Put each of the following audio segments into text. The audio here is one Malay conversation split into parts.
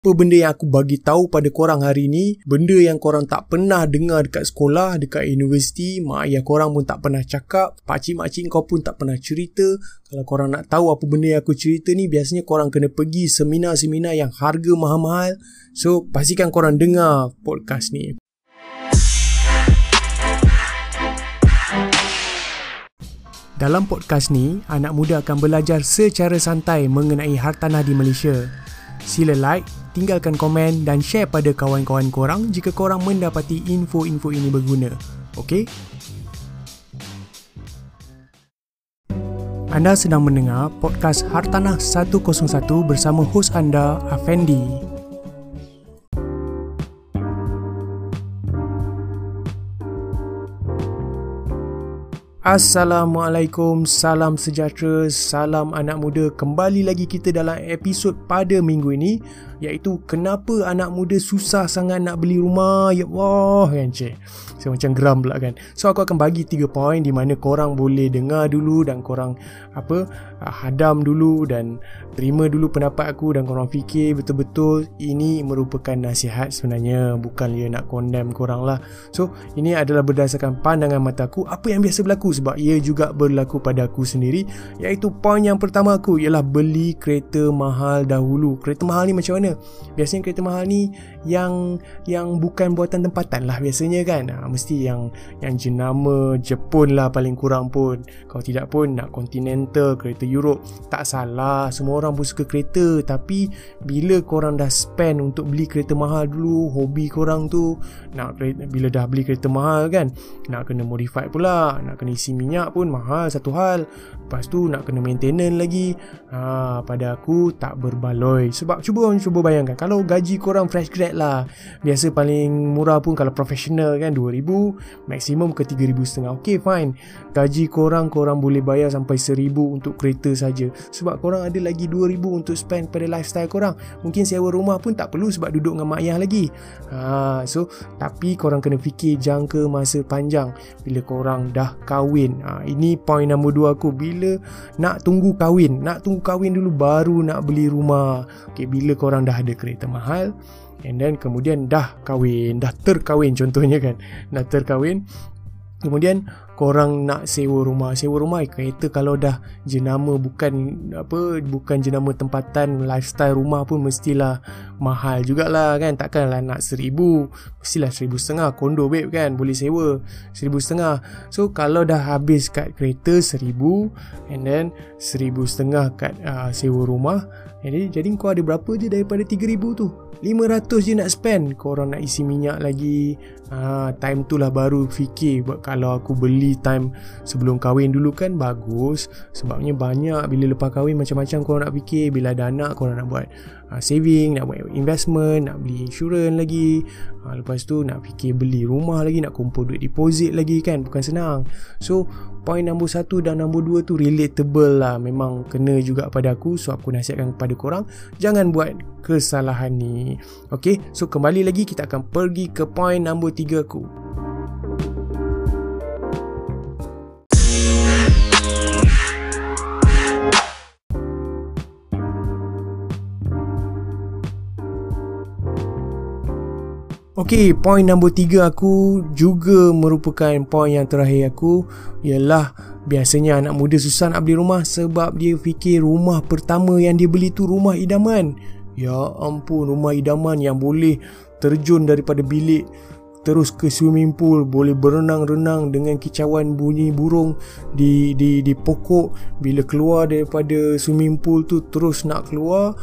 apa benda yang aku bagi tahu pada korang hari ni, benda yang korang tak pernah dengar dekat sekolah, dekat universiti, mak ayah korang pun tak pernah cakap, pakcik makcik kau pun tak pernah cerita. Kalau korang nak tahu apa benda yang aku cerita ni, biasanya korang kena pergi seminar-seminar yang harga mahal-mahal. So, pastikan korang dengar podcast ni. Dalam podcast ni, anak muda akan belajar secara santai mengenai hartanah di Malaysia. Sila like, tinggalkan komen dan share pada kawan-kawan korang jika korang mendapati info-info ini berguna. Okey? Anda sedang mendengar podcast Hartanah 101 bersama hos anda, Afendi. Assalamualaikum, salam sejahtera, salam anak muda. Kembali lagi kita dalam episod pada minggu ini iaitu kenapa anak muda susah sangat nak beli rumah. Ya Allah, kan cik. Saya macam geram pula kan. So aku akan bagi 3 poin di mana korang boleh dengar dulu dan korang apa ah, hadam dulu dan terima dulu pendapat aku dan korang fikir betul-betul ini merupakan nasihat sebenarnya bukan dia nak condemn korang lah. So ini adalah berdasarkan pandangan mata aku apa yang biasa berlaku sebab ia juga berlaku pada aku sendiri iaitu poin yang pertama aku ialah beli kereta mahal dahulu. Kereta mahal ni macam mana? Biasanya kereta mahal ni yang yang bukan buatan tempatan lah biasanya kan. Ha, mesti yang yang jenama Jepun lah paling kurang pun. Kalau tidak pun nak Continental, kereta Europe. Tak salah, semua orang pun suka kereta. Tapi bila korang dah spend untuk beli kereta mahal dulu, hobi korang tu nak kereta, bila dah beli kereta mahal kan, nak kena modify pula, nak kena isi minyak pun mahal satu hal. Lepas tu nak kena maintenance lagi. Ha, pada aku tak berbaloi. Sebab cuba cuba bayangkan kalau gaji korang fresh grad lah. Biasa paling murah pun kalau professional kan 2000 maksimum ke 3000 setengah. Ok fine. Gaji korang korang boleh bayar sampai 1000 untuk kereta saja. Sebab korang ada lagi 2000 untuk spend pada lifestyle korang. Mungkin sewa rumah pun tak perlu sebab duduk dengan mak ayah lagi. Ha, so tapi korang kena fikir jangka masa panjang. Bila korang dah kahwin. Ha, ini point nombor 2 aku. Bila nak tunggu kahwin nak tunggu kahwin dulu baru nak beli rumah. Ok bila korang dah ada kereta mahal and then kemudian dah kahwin dah terkahwin contohnya kan. Dah terkahwin kemudian korang nak sewa rumah. Sewa rumah kereta kalau dah jenama bukan apa bukan jenama tempatan lifestyle rumah pun mestilah mahal jugalah kan? Takkanlah nak seribu mestilah seribu setengah kondo babe kan? Boleh sewa seribu setengah. So kalau dah habis kat kereta seribu and then seribu setengah kat uh, sewa rumah jadi, jadi kau ada berapa je daripada 3000 tu? 500 je nak spend. Korang nak isi minyak lagi. Ha, Time tu lah baru fikir Kalau aku beli time sebelum kahwin dulu kan Bagus. Sebabnya banyak Bila lepas kahwin macam-macam korang nak fikir. Bila ada anak korang nak buat uh, saving Nak buat investment Nak beli insurans lagi. Uh, Lepas tu nak fikir beli rumah lagi Nak kumpul duit deposit lagi kan. Bukan senang. So Point nombor satu dan nombor dua tu relatable lah. Memang kena juga pada aku. So aku nasihatkan kepada korang Jangan buat kesalahan ni. Okay So kembali lagi kita akan pergi ke point nombor tiga aku Okey, point nombor tiga aku juga merupakan point yang terakhir aku ialah biasanya anak muda susah nak beli rumah sebab dia fikir rumah pertama yang dia beli tu rumah idaman. Ya ampun, rumah idaman yang boleh terjun daripada bilik terus ke swimming pool boleh berenang-renang dengan kicauan bunyi burung di di di pokok bila keluar daripada swimming pool tu terus nak keluar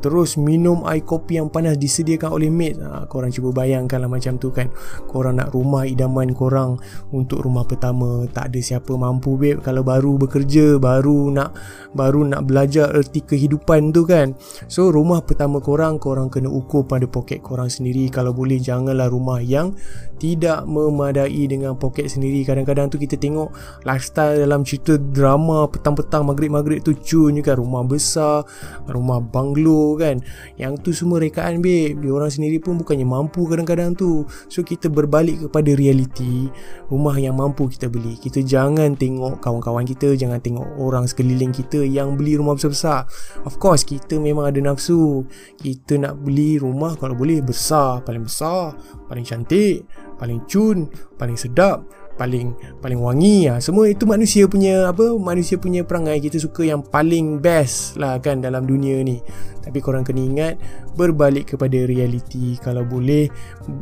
Terus minum air kopi yang panas disediakan oleh maid ha, Korang cuba bayangkanlah macam tu kan. Korang nak rumah idaman korang Untuk rumah pertama Tak ada siapa mampu babe. Kalau baru bekerja Baru nak Baru nak belajar erti kehidupan tu kan. So rumah pertama korang Korang kena ukur pada poket korang sendiri. Kalau boleh janganlah rumah yang Tidak memadai dengan poket sendiri. Kadang-kadang tu kita tengok Lifestyle dalam cerita drama Petang-petang maghrib-maghrib tu Cun kan Rumah besar Rumah banglo kan. Yang tu semua rekaan babe. Dia orang sendiri pun bukannya mampu kadang-kadang tu. So kita berbalik kepada realiti rumah yang mampu kita beli. Kita jangan tengok kawan-kawan kita jangan tengok orang sekeliling kita yang beli rumah besar-besar. Of course kita memang ada nafsu. Kita nak beli rumah kalau boleh besar. Paling besar paling cantik paling cun paling sedap paling paling wangi. Lah. Semua itu manusia punya apa? Manusia punya perangai. Kita suka yang paling best lah kan dalam dunia ni. Tapi korang kena ingat berbalik kepada realiti. Kalau boleh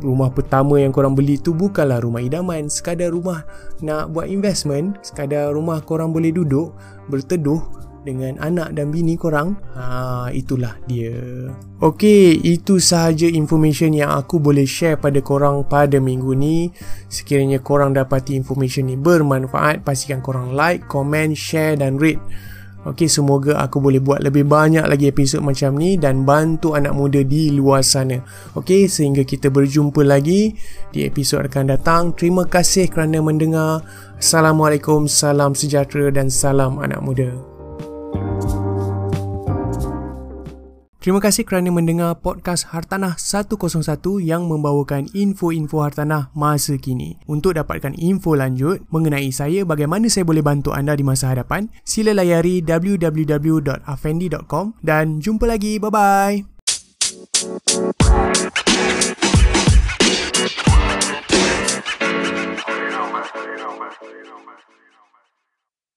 rumah pertama yang korang beli tu bukanlah rumah idaman, sekadar rumah nak buat investment, sekadar rumah korang boleh duduk berteduh dengan anak dan bini korang ha, itulah dia. Okey, itu sahaja information yang aku boleh share pada korang pada minggu ni. Sekiranya korang dapati information ni bermanfaat pastikan korang like, comment, share dan rate Okey, semoga aku boleh buat lebih banyak lagi episod macam ni dan bantu anak muda di luar sana. Okey, sehingga kita berjumpa lagi di episod akan datang. Terima kasih kerana mendengar. Assalamualaikum, salam sejahtera dan salam anak muda. Terima kasih kerana mendengar podcast Hartanah 101 yang membawakan info-info hartanah masa kini. Untuk dapatkan info lanjut mengenai saya bagaimana saya boleh bantu anda di masa hadapan, sila layari www.afendi.com dan jumpa lagi. Bye-bye.